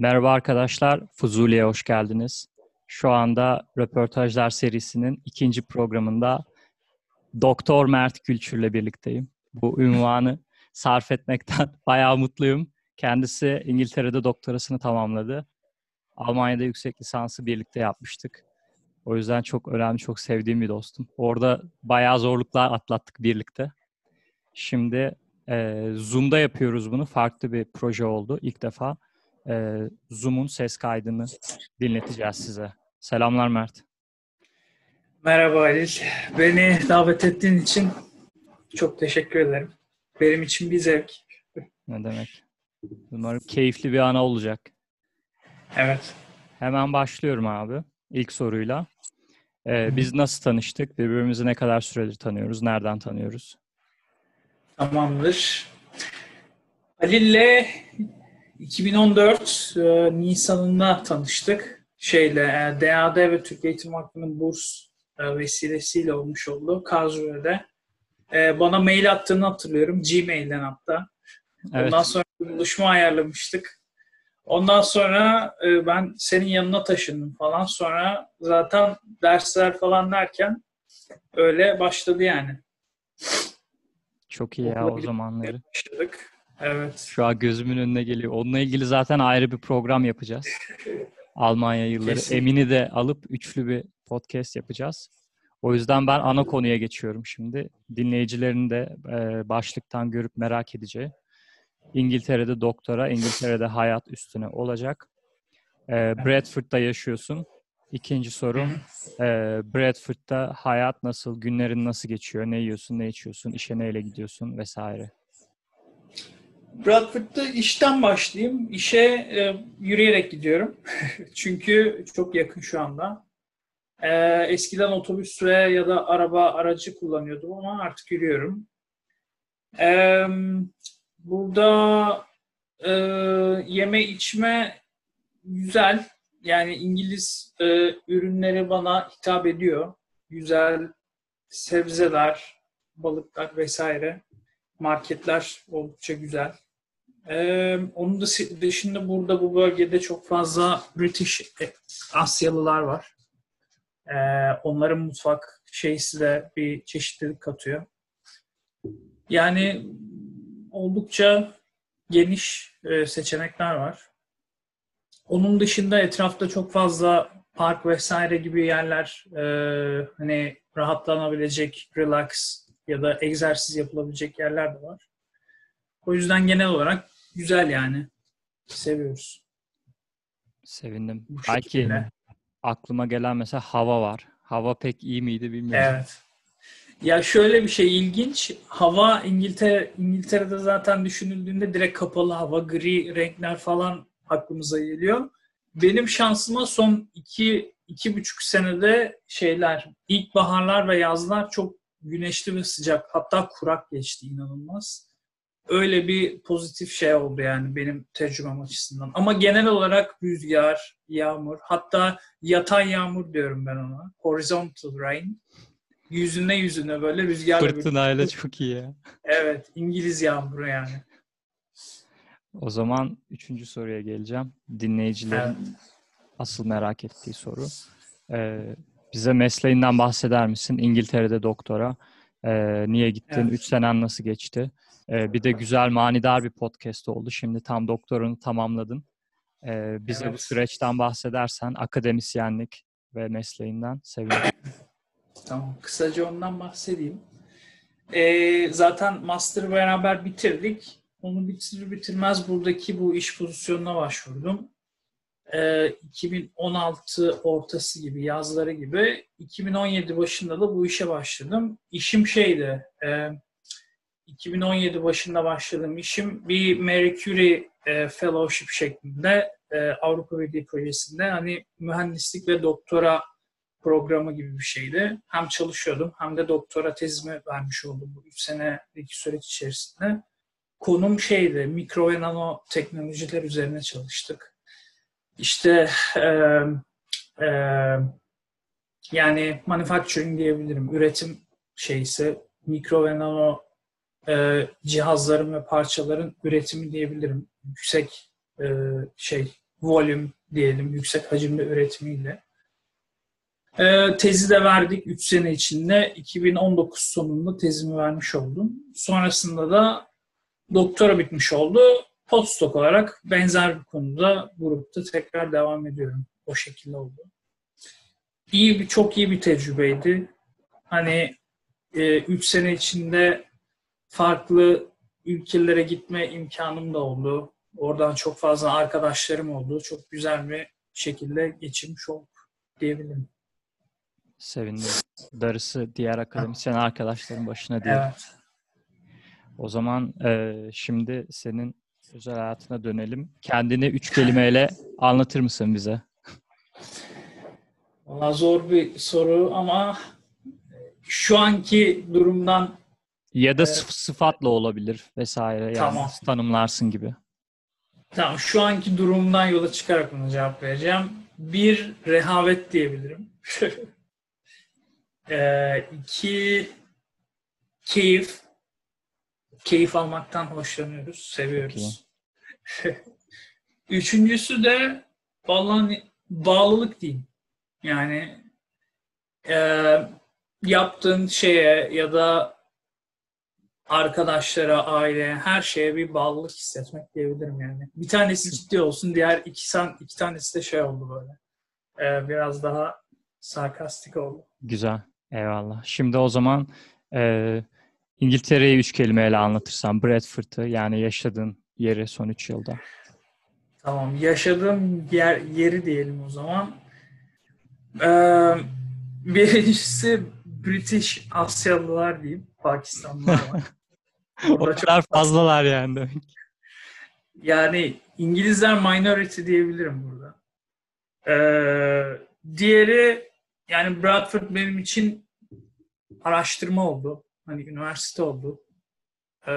Merhaba arkadaşlar, Fuzuli'ye hoş geldiniz. Şu anda röportajlar serisinin ikinci programında Doktor Mert Gülçür'le birlikteyim. Bu ünvanı sarf etmekten bayağı mutluyum. Kendisi İngiltere'de doktorasını tamamladı. Almanya'da yüksek lisansı birlikte yapmıştık. O yüzden çok önemli, çok sevdiğim bir dostum. Orada bayağı zorluklar atlattık birlikte. Şimdi e, Zoom'da yapıyoruz bunu. Farklı bir proje oldu ilk defa. E, Zoom'un ses kaydını dinleteceğiz size. Selamlar Mert. Merhaba Halil. Beni davet ettiğin için çok teşekkür ederim. Benim için bir zevk. Ne demek? Umarım keyifli bir ana olacak. Evet. Hemen başlıyorum abi. İlk soruyla. Ee, biz nasıl tanıştık? Birbirimizi ne kadar süredir tanıyoruz? Nereden tanıyoruz? Tamamdır. Halil'le 2014 e, Nisan'ında tanıştık. Şeyle e, DAD ve Türk Eğitim Vakfı'nın burs e, vesilesiyle olmuş oldu. Karlsruhe'de. E, bana mail attığını hatırlıyorum. Gmail'den hatta. Evet. Ondan sonra buluşma ayarlamıştık. Ondan sonra e, ben senin yanına taşındım falan. Sonra zaten dersler falan derken öyle başladı yani. Çok iyi ya Okula o zamanları. Başladık. Evet. Şu an gözümün önüne geliyor. Onunla ilgili zaten ayrı bir program yapacağız. Almanya yılları. Kesin. Emin'i de alıp üçlü bir podcast yapacağız. O yüzden ben ana konuya geçiyorum şimdi. Dinleyicilerin de e, başlıktan görüp merak edeceği. İngiltere'de doktora, İngiltere'de hayat üstüne olacak. E, Bradford'da yaşıyorsun. İkinci sorum, e, Bradford'da hayat nasıl, günlerin nasıl geçiyor, ne yiyorsun, ne içiyorsun, işe neyle gidiyorsun vesaire. Bradford'da işten başlayayım. İşe e, yürüyerek gidiyorum. Çünkü çok yakın şu anda. E, eskiden otobüs ve ya da araba aracı kullanıyordum ama artık yürüyorum. E, burada e, yeme içme güzel. Yani İngiliz e, ürünleri bana hitap ediyor. Güzel sebzeler, balıklar vesaire. Marketler oldukça güzel. Ee, onun dışı- dışında burada bu bölgede çok fazla British e, Asyalılar var. Ee, onların mutfak şeysi de bir çeşitlilik katıyor. Yani oldukça geniş e, seçenekler var. Onun dışında etrafta çok fazla park vesaire gibi yerler e, hani rahatlanabilecek, relax ya da egzersiz yapılabilecek yerler de var. O yüzden genel olarak güzel yani. Seviyoruz. Sevindim. Bu Belki şekilde. aklıma gelen mesela hava var. Hava pek iyi miydi bilmiyorum. Evet. Ya şöyle bir şey ilginç. Hava İngiltere İngiltere'de zaten düşünüldüğünde direkt kapalı hava, gri renkler falan aklımıza geliyor. Benim şansıma son iki, iki buçuk senede şeyler, ilkbaharlar ve yazlar çok güneşli ve sıcak. Hatta kurak geçti inanılmaz. Öyle bir pozitif şey oldu yani benim tecrübem açısından. Ama genel olarak rüzgar, yağmur, hatta yatay yağmur diyorum ben ona. Horizontal rain. Yüzüne yüzüne böyle rüzgarla bir- Fırtınayla çok iyi ya. Evet, İngiliz yağmuru yani. O zaman üçüncü soruya geleceğim. Dinleyicilerin Evet. asıl merak ettiği soru. Ee, bize mesleğinden bahseder misin? İngiltere'de doktora. Ee, niye gittin? Evet. Üç senen nasıl geçti? Ee, bir de güzel manidar bir podcast oldu. Şimdi tam doktorunu tamamladın. Ee, bize bu Evet. süreçten bahsedersen akademisyenlik ve mesleğinden sevinirim. Tamam, kısaca ondan bahsedeyim. Ee, zaten master'ı beraber bitirdik. Onu bitirir bitirmez buradaki bu iş pozisyonuna başvurdum. Ee, 2016 ortası gibi, yazları gibi. 2017 başında da bu işe başladım. İşim şeydi, e, 2017 başında başladığım işim bir Marie Curie e, Fellowship şeklinde e, Avrupa Birliği projesinde hani mühendislik ve doktora programı gibi bir şeydi. Hem çalışıyordum hem de doktora tezimi vermiş oldum bu 3 senelik süreç içerisinde. Konum şeydi, mikro ve nano teknolojiler üzerine çalıştık. İşte e, e, yani manufacturing diyebilirim. Üretim şeysi, mikro ve nano e, cihazların ve parçaların üretimi diyebilirim. Yüksek e, şey volüm diyelim yüksek hacimli üretimiyle. E, tezi de verdik 3 sene içinde. 2019 sonunda tezimi vermiş oldum. Sonrasında da doktora bitmiş oldu. Postdoc olarak benzer bir konuda grupta tekrar devam ediyorum. O şekilde oldu. İyi çok iyi bir tecrübeydi. Hani 3 e, sene içinde farklı ülkelere gitme imkanım da oldu. Oradan çok fazla arkadaşlarım oldu. Çok güzel bir şekilde geçirmiş olduk diyebilirim. Sevindim. Darısı diğer akademisyen arkadaşların başına değil. Evet. O zaman e, şimdi senin özel hayatına dönelim. Kendini üç kelimeyle anlatır mısın bize? Valla zor bir soru ama şu anki durumdan ya da e, sıfatla olabilir vesaire. Yani tamam. tanımlarsın gibi. Tamam. Şu anki durumdan yola çıkarak bunu cevap vereceğim. Bir, rehavet diyebilirim. Ee, iki keyif. Keyif almaktan hoşlanıyoruz, seviyoruz. Üçüncüsü de vallahi bağlılık diyeyim. Yani e, yaptığın şeye ya da arkadaşlara, aileye, her şeye bir bağlılık hissetmek diyebilirim yani. Bir tanesi ciddi olsun, diğer iki, iki tanesi de şey oldu böyle. Ee, biraz daha sarkastik oldu. Güzel. Eyvallah. Şimdi o zaman e, İngiltere'yi üç kelimeyle anlatırsam Bradford'ı yani yaşadığın yeri son üç yılda. Tamam. Yaşadığım yer, yeri diyelim o zaman. Ee, birincisi British Asyalılar diyeyim. Pakistanlılar var. o kadar fazlalar yani demek. Yani İngilizler minority diyebilirim burada. Ee, diğeri yani Bradford benim için araştırma oldu. Hani üniversite oldu. E,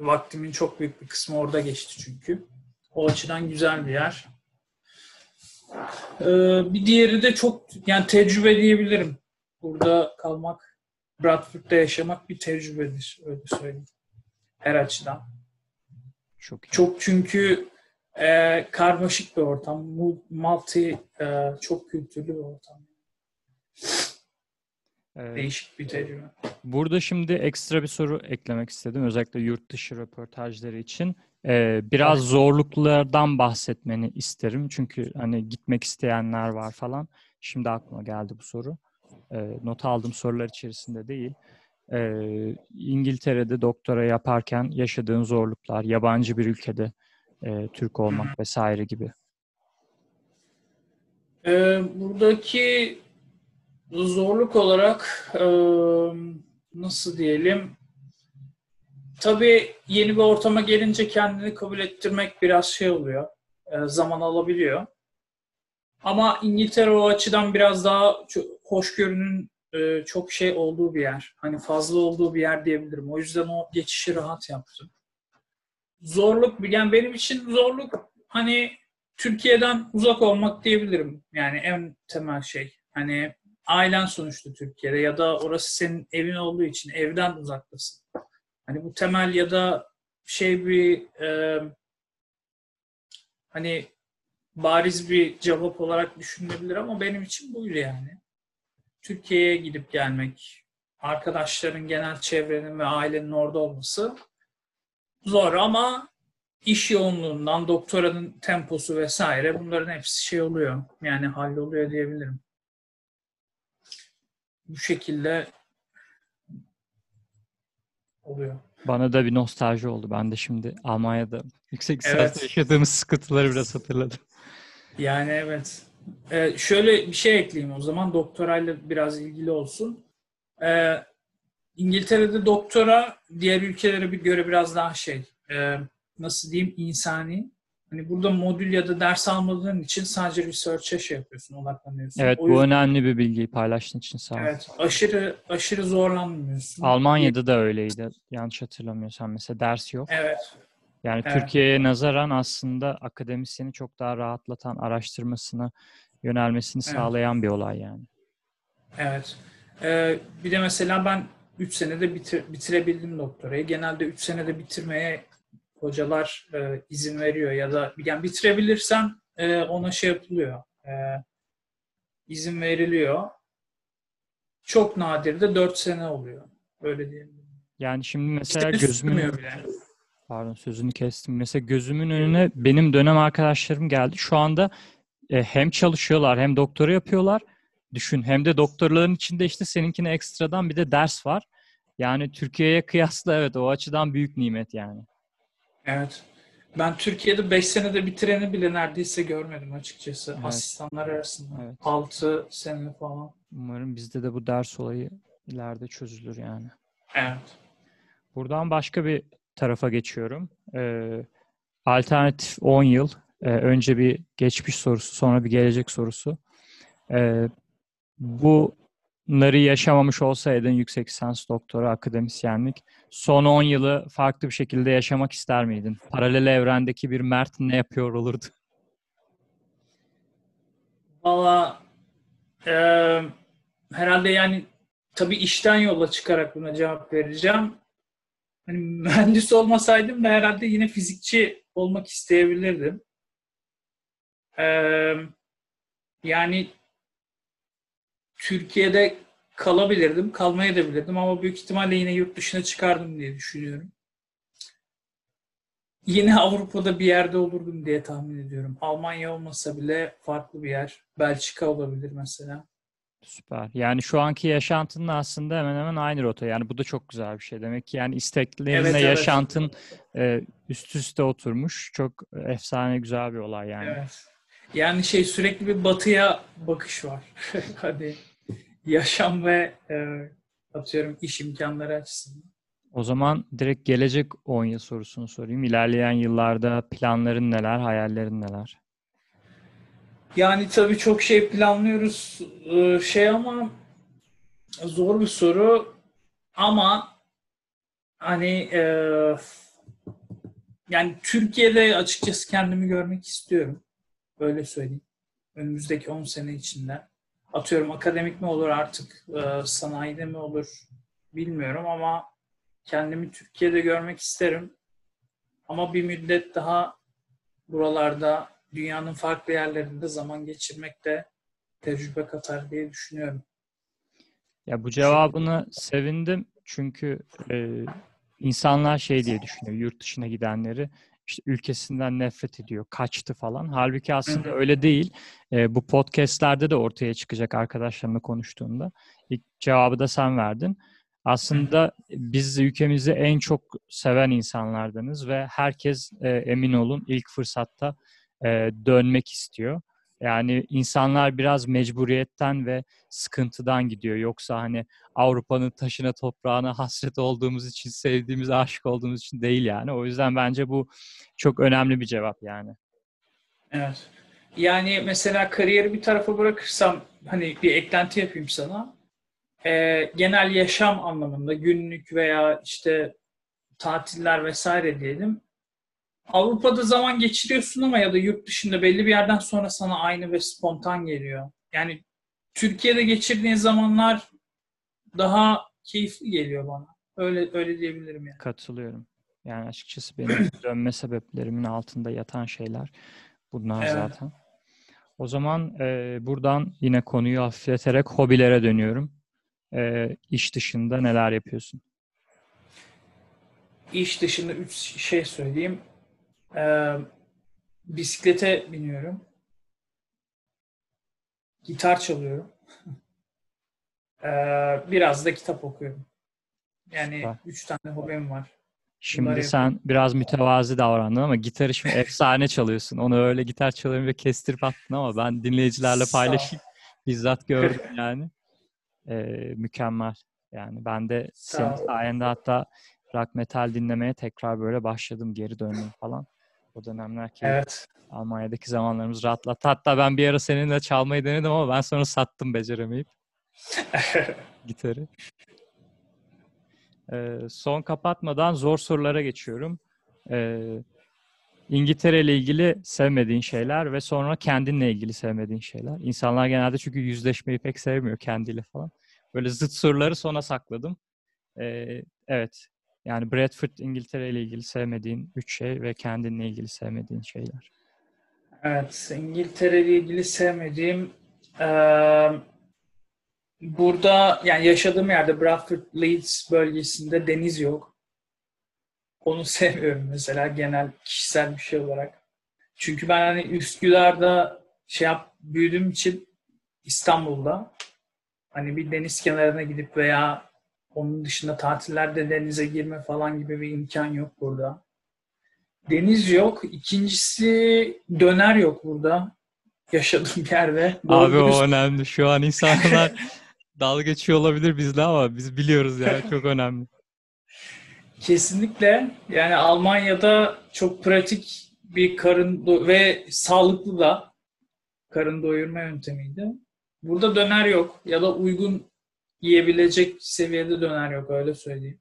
vaktimin çok büyük bir kısmı orada geçti çünkü. O açıdan güzel bir yer. E, bir diğeri de çok yani tecrübe diyebilirim. Burada kalmak, Bradford'da yaşamak bir tecrübedir. Öyle söyleyeyim. Her açıdan. Çok, iyi. çok çünkü e, karmaşık bir ortam. Multi, e, çok kültürlü bir ortam. Evet. Değişik bir tecrübe. Burada şimdi ekstra bir soru eklemek istedim. Özellikle yurt dışı röportajları için. Ee, biraz evet. zorluklardan bahsetmeni isterim. Çünkü hani gitmek isteyenler var falan. Şimdi aklıma geldi bu soru. Ee, not aldığım sorular içerisinde değil. Ee, İngiltere'de doktora yaparken yaşadığın zorluklar, yabancı bir ülkede e, Türk olmak vesaire gibi. Ee, buradaki zorluk olarak e, nasıl diyelim tabii yeni bir ortama gelince kendini kabul ettirmek biraz şey oluyor. E, zaman alabiliyor. Ama İngiltere o açıdan biraz daha hoşgörünün e, çok şey olduğu bir yer. Hani fazla olduğu bir yer diyebilirim. O yüzden o geçişi rahat yaptım. Zorluk, yani benim için zorluk hani Türkiye'den uzak olmak diyebilirim. Yani en temel şey. Hani ailen sonuçta Türkiye'de ya da orası senin evin olduğu için evden uzaktasın. Hani bu temel ya da şey bir e, hani bariz bir cevap olarak düşünülebilir ama benim için buydu yani. Türkiye'ye gidip gelmek, arkadaşların, genel çevrenin ve ailenin orada olması zor ama iş yoğunluğundan, doktoranın temposu vesaire bunların hepsi şey oluyor. Yani halloluyor diyebilirim bu şekilde oluyor. Bana da bir nostalji oldu. Ben de şimdi Almanya'da yüksek lisans evet. yaşadığımız sıkıntıları biraz hatırladım. Yani evet. Ee, şöyle bir şey ekleyeyim o zaman. Doktorayla biraz ilgili olsun. Ee, İngiltere'de doktora diğer ülkelere bir göre biraz daha şey, e, nasıl diyeyim, insani. Hani burada modül ya da ders almadığın için sadece research'e şey yapıyorsun, odaklanıyorsun. Evet, o bu yüzden, önemli bir bilgiyi paylaştığın için sağ ol. Evet, aşırı aşırı zorlanmıyorsun. Almanya'da da öyleydi. Yanlış hatırlamıyorsam mesela ders yok. Evet. Yani evet. Türkiye'ye nazaran aslında akademisyeni çok daha rahatlatan, araştırmasına yönelmesini evet. sağlayan bir olay yani. Evet. Ee, bir de mesela ben 3 senede bitir, bitirebildim doktorayı. Genelde 3 senede bitirmeye hocalar e, izin veriyor ya da yani bitirebilirsen e, ona şey yapılıyor. E, izin veriliyor. Çok nadir de 4 sene oluyor. Öyle diyelim. Yani şimdi mesela İşte gözümün bile. Pardon sözünü kestim. Mesela gözümün önüne benim dönem arkadaşlarım geldi. Şu anda e, hem çalışıyorlar hem doktora yapıyorlar. Düşün hem de doktorların içinde işte seninkine ekstradan bir de ders var. Yani Türkiye'ye kıyasla evet o açıdan büyük nimet yani. Evet. Ben Türkiye'de 5 senede bitireni bile neredeyse görmedim açıkçası. Evet. Asistanlar arasında. Evet. 6 sene falan. Umarım bizde de bu ders olayı ileride çözülür yani. Evet. Buradan başka bir tarafa geçiyorum. Ee, alternatif 10 yıl. Ee, önce bir geçmiş sorusu, sonra bir gelecek sorusu. Ee, bunları yaşamamış olsaydın yüksek lisans, doktora, akademisyenlik, son 10 yılı farklı bir şekilde yaşamak ister miydin? Paralel evrendeki bir Mert ne yapıyor olurdu? Valla eee, herhalde yani tabii işten yola çıkarak buna cevap vereceğim. Hani mühendis olmasaydım da herhalde yine fizikçi olmak isteyebilirdim. Eee, yani Türkiye'de kalabilirdim, kalmaya da bilirdim ama büyük ihtimalle yine yurt dışına çıkardım diye düşünüyorum. Yine Avrupa'da bir yerde olurdum diye tahmin ediyorum. Almanya olmasa bile farklı bir yer. Belçika olabilir mesela. Süper. Yani şu anki yaşantının aslında hemen hemen aynı rota. Yani bu da çok güzel bir şey. Demek ki yani isteklerinle Evet, evet. yaşantın e, üst üste oturmuş. Çok efsane güzel bir olay yani. Evet. Yani şey sürekli bir batıya bakış var. Hadi yaşam ve e, atıyorum iş imkanları açısından. O zaman direkt gelecek 10 yıl sorusunu sorayım. İlerleyen yıllarda planların neler, hayallerin neler? Yani tabii çok şey planlıyoruz e, şey ama zor bir soru ama hani e, yani Türkiye'de açıkçası kendimi görmek istiyorum. Öyle söyleyeyim. Önümüzdeki 10 sene içinde. Atıyorum akademik mi olur artık e, sanayide mi olur bilmiyorum ama kendimi Türkiye'de görmek isterim. Ama bir müddet daha buralarda dünyanın farklı yerlerinde zaman geçirmek de tecrübe katar diye düşünüyorum. Ya bu cevabını sevindim çünkü e, insanlar şey diye düşünüyor yurt dışına gidenleri işte ülkesinden nefret ediyor, kaçtı falan. Halbuki aslında Hı hı. öyle değil. E, bu podcastlerde de ortaya çıkacak arkadaşlarımla konuştuğunda. İlk cevabı da sen verdin. Aslında biz ülkemizi en çok seven insanlardanız ve herkes e, emin olun ilk fırsatta e, dönmek istiyor. Yani insanlar biraz mecburiyetten ve sıkıntıdan gidiyor. Yoksa hani Avrupa'nın taşına toprağına hasret olduğumuz için, sevdiğimiz, aşık olduğumuz için değil yani. O yüzden bence bu çok önemli bir cevap yani. Evet. Yani mesela kariyeri bir tarafa bırakırsam hani bir eklenti yapayım sana. Ee, genel yaşam anlamında günlük veya işte tatiller vesaire diyelim. Avrupa'da zaman geçiriyorsun ama ya da yurt dışında belli bir yerden sonra sana aynı ve spontan geliyor. Yani Türkiye'de geçirdiğin zamanlar daha keyifli geliyor bana. Öyle öyle diyebilirim yani. Katılıyorum. Yani açıkçası benim dönme sebeplerimin altında yatan şeyler bunlar Evet. zaten. O zaman e, buradan yine konuyu hafifleterek hobilere dönüyorum. E, iş dışında neler yapıyorsun? İş dışında üç şey söyleyeyim. Ee, bisiklete biniyorum. Gitar çalıyorum. Ee, biraz da kitap okuyorum. Yani Süper. üç tane hobim var. Şimdi Bunları sen biraz mütevazi davrandın ama gitarı şimdi efsane çalıyorsun. Onu öyle gitar çalıyorum ve kestirip attın ama ben dinleyicilerle paylaşayım. Bizzat gördüm yani. E, mükemmel. Yani ben de Sağ senin ol. sayende hatta rock metal dinlemeye tekrar böyle başladım. Geri döndüm falan. O dönemler ki Evet. Almanya'daki zamanlarımız rahatlattı. Hatta ben bir ara seninle çalmayı denedim ama ben sonra sattım beceremeyip gitarı. Ee, son kapatmadan zor sorulara geçiyorum. Ee, İngiltere ile ilgili sevmediğin şeyler ve sonra kendinle ilgili sevmediğin şeyler. İnsanlar genelde çünkü yüzleşmeyi pek sevmiyor kendiyle falan. Böyle zıt soruları sona sakladım. Ee, evet. Yani Bradford İngiltere ile ilgili sevmediğin üç şey ve kendinle ilgili sevmediğin şeyler. Evet, İngiltere ile ilgili sevmediğim eee, burada yani yaşadığım yerde Bradford Leeds bölgesinde deniz yok. Onu sevmiyorum mesela genel kişisel bir şey olarak. Çünkü ben hani Üsküdar'da şey yap büyüdüğüm için İstanbul'da hani bir deniz kenarına gidip veya onun dışında tatillerde denize girme falan gibi bir imkan yok burada. Deniz yok. İkincisi döner yok burada. Yaşadığım yerde. Doğru Abi o dürüst- önemli. Şu an insanlar dalga geçiyor olabilir bizle ama biz biliyoruz yani çok önemli. Kesinlikle. Yani Almanya'da çok pratik bir karın do- ve sağlıklı da karın doyurma yöntemiydi. Burada döner yok ya da uygun yiyebilecek seviyede döner yok öyle söyleyeyim.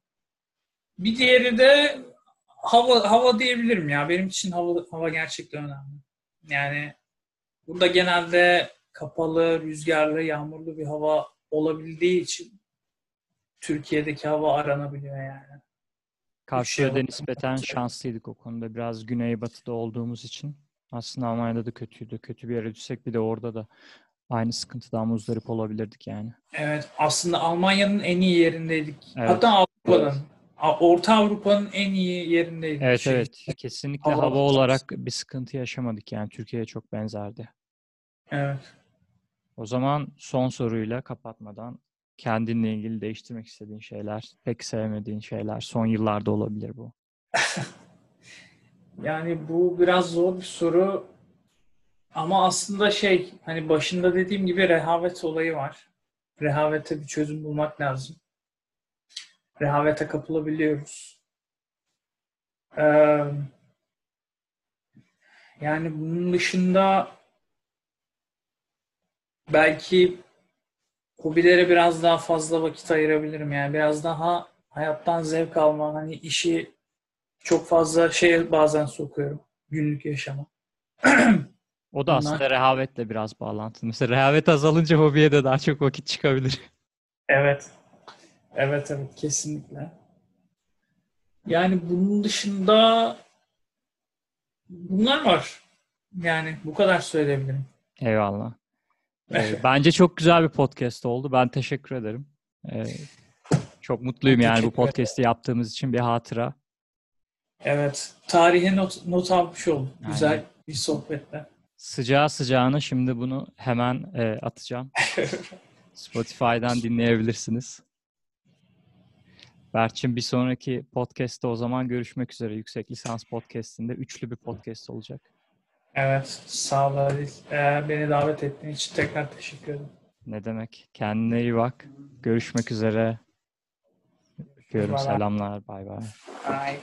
Bir diğeri de hava hava diyebilirim ya. Benim için hava hava gerçekten önemli. Yani burada genelde kapalı, rüzgarlı, yağmurlu bir hava olabildiği için Türkiye'deki hava aranabiliyor yani. Karşıyaka şey nispeten şanslıydık o konuda. Biraz güneybatıda olduğumuz için. Aslında Almanya'da da kötüydü. Kötü bir yere düşsek bir de orada da aynı sıkıntıdan muzdarip olabilirdik yani. Evet, aslında Almanya'nın en iyi yerindeydik. Evet. Hatta Avrupa'nın, Orta Avrupa'nın en iyi yerindeydik. Evet Şey, evet. Kesinlikle hava hava olarak bir sıkıntı yaşamadık yani. Türkiye'ye çok benzerdi. Evet. O zaman son soruyla kapatmadan kendinle ilgili değiştirmek istediğin şeyler, pek sevmediğin şeyler, son yıllarda olabilir bu. Yani bu biraz zor bir soru. Ama aslında şey, hani başında dediğim gibi rehavet olayı var. Rehavete bir çözüm bulmak lazım. Rehavete kapılabiliyoruz. Ee, yani bunun dışında belki hobilere biraz daha fazla vakit ayırabilirim. Yani biraz daha hayattan zevk alma, hani işi çok fazla şey bazen sokuyorum günlük yaşama. O da Bunlar- aslında rehavetle biraz bağlantılı. Mesela rehavet azalınca hobiye de daha çok vakit çıkabilir. Evet. Evet evet kesinlikle. Yani bunun dışında bunlar var. Yani bu kadar söyleyebilirim. Eyvallah. Ee, bence çok güzel bir podcast oldu. Ben teşekkür ederim. Ee, çok mutluyum Ben yani bu podcast'i yaptığımız için bir hatıra. Evet. Tarihe not, not almış oldum. Aynen. Güzel bir sohbetle. Sıcağı sıcağına şimdi bunu hemen e, atacağım. Spotify'dan dinleyebilirsiniz. Berçin bir sonraki podcast'te o zaman görüşmek üzere. Yüksek Lisans Podcast'inde üçlü bir podcast olacak. Evet. Sağ ol Halil. Ee, beni davet ettiğin için tekrar teşekkür ederim. Ne demek? Kendine iyi bak. Görüşmek üzere. Öpüyorum. Selamlar. Bay bay. Bye.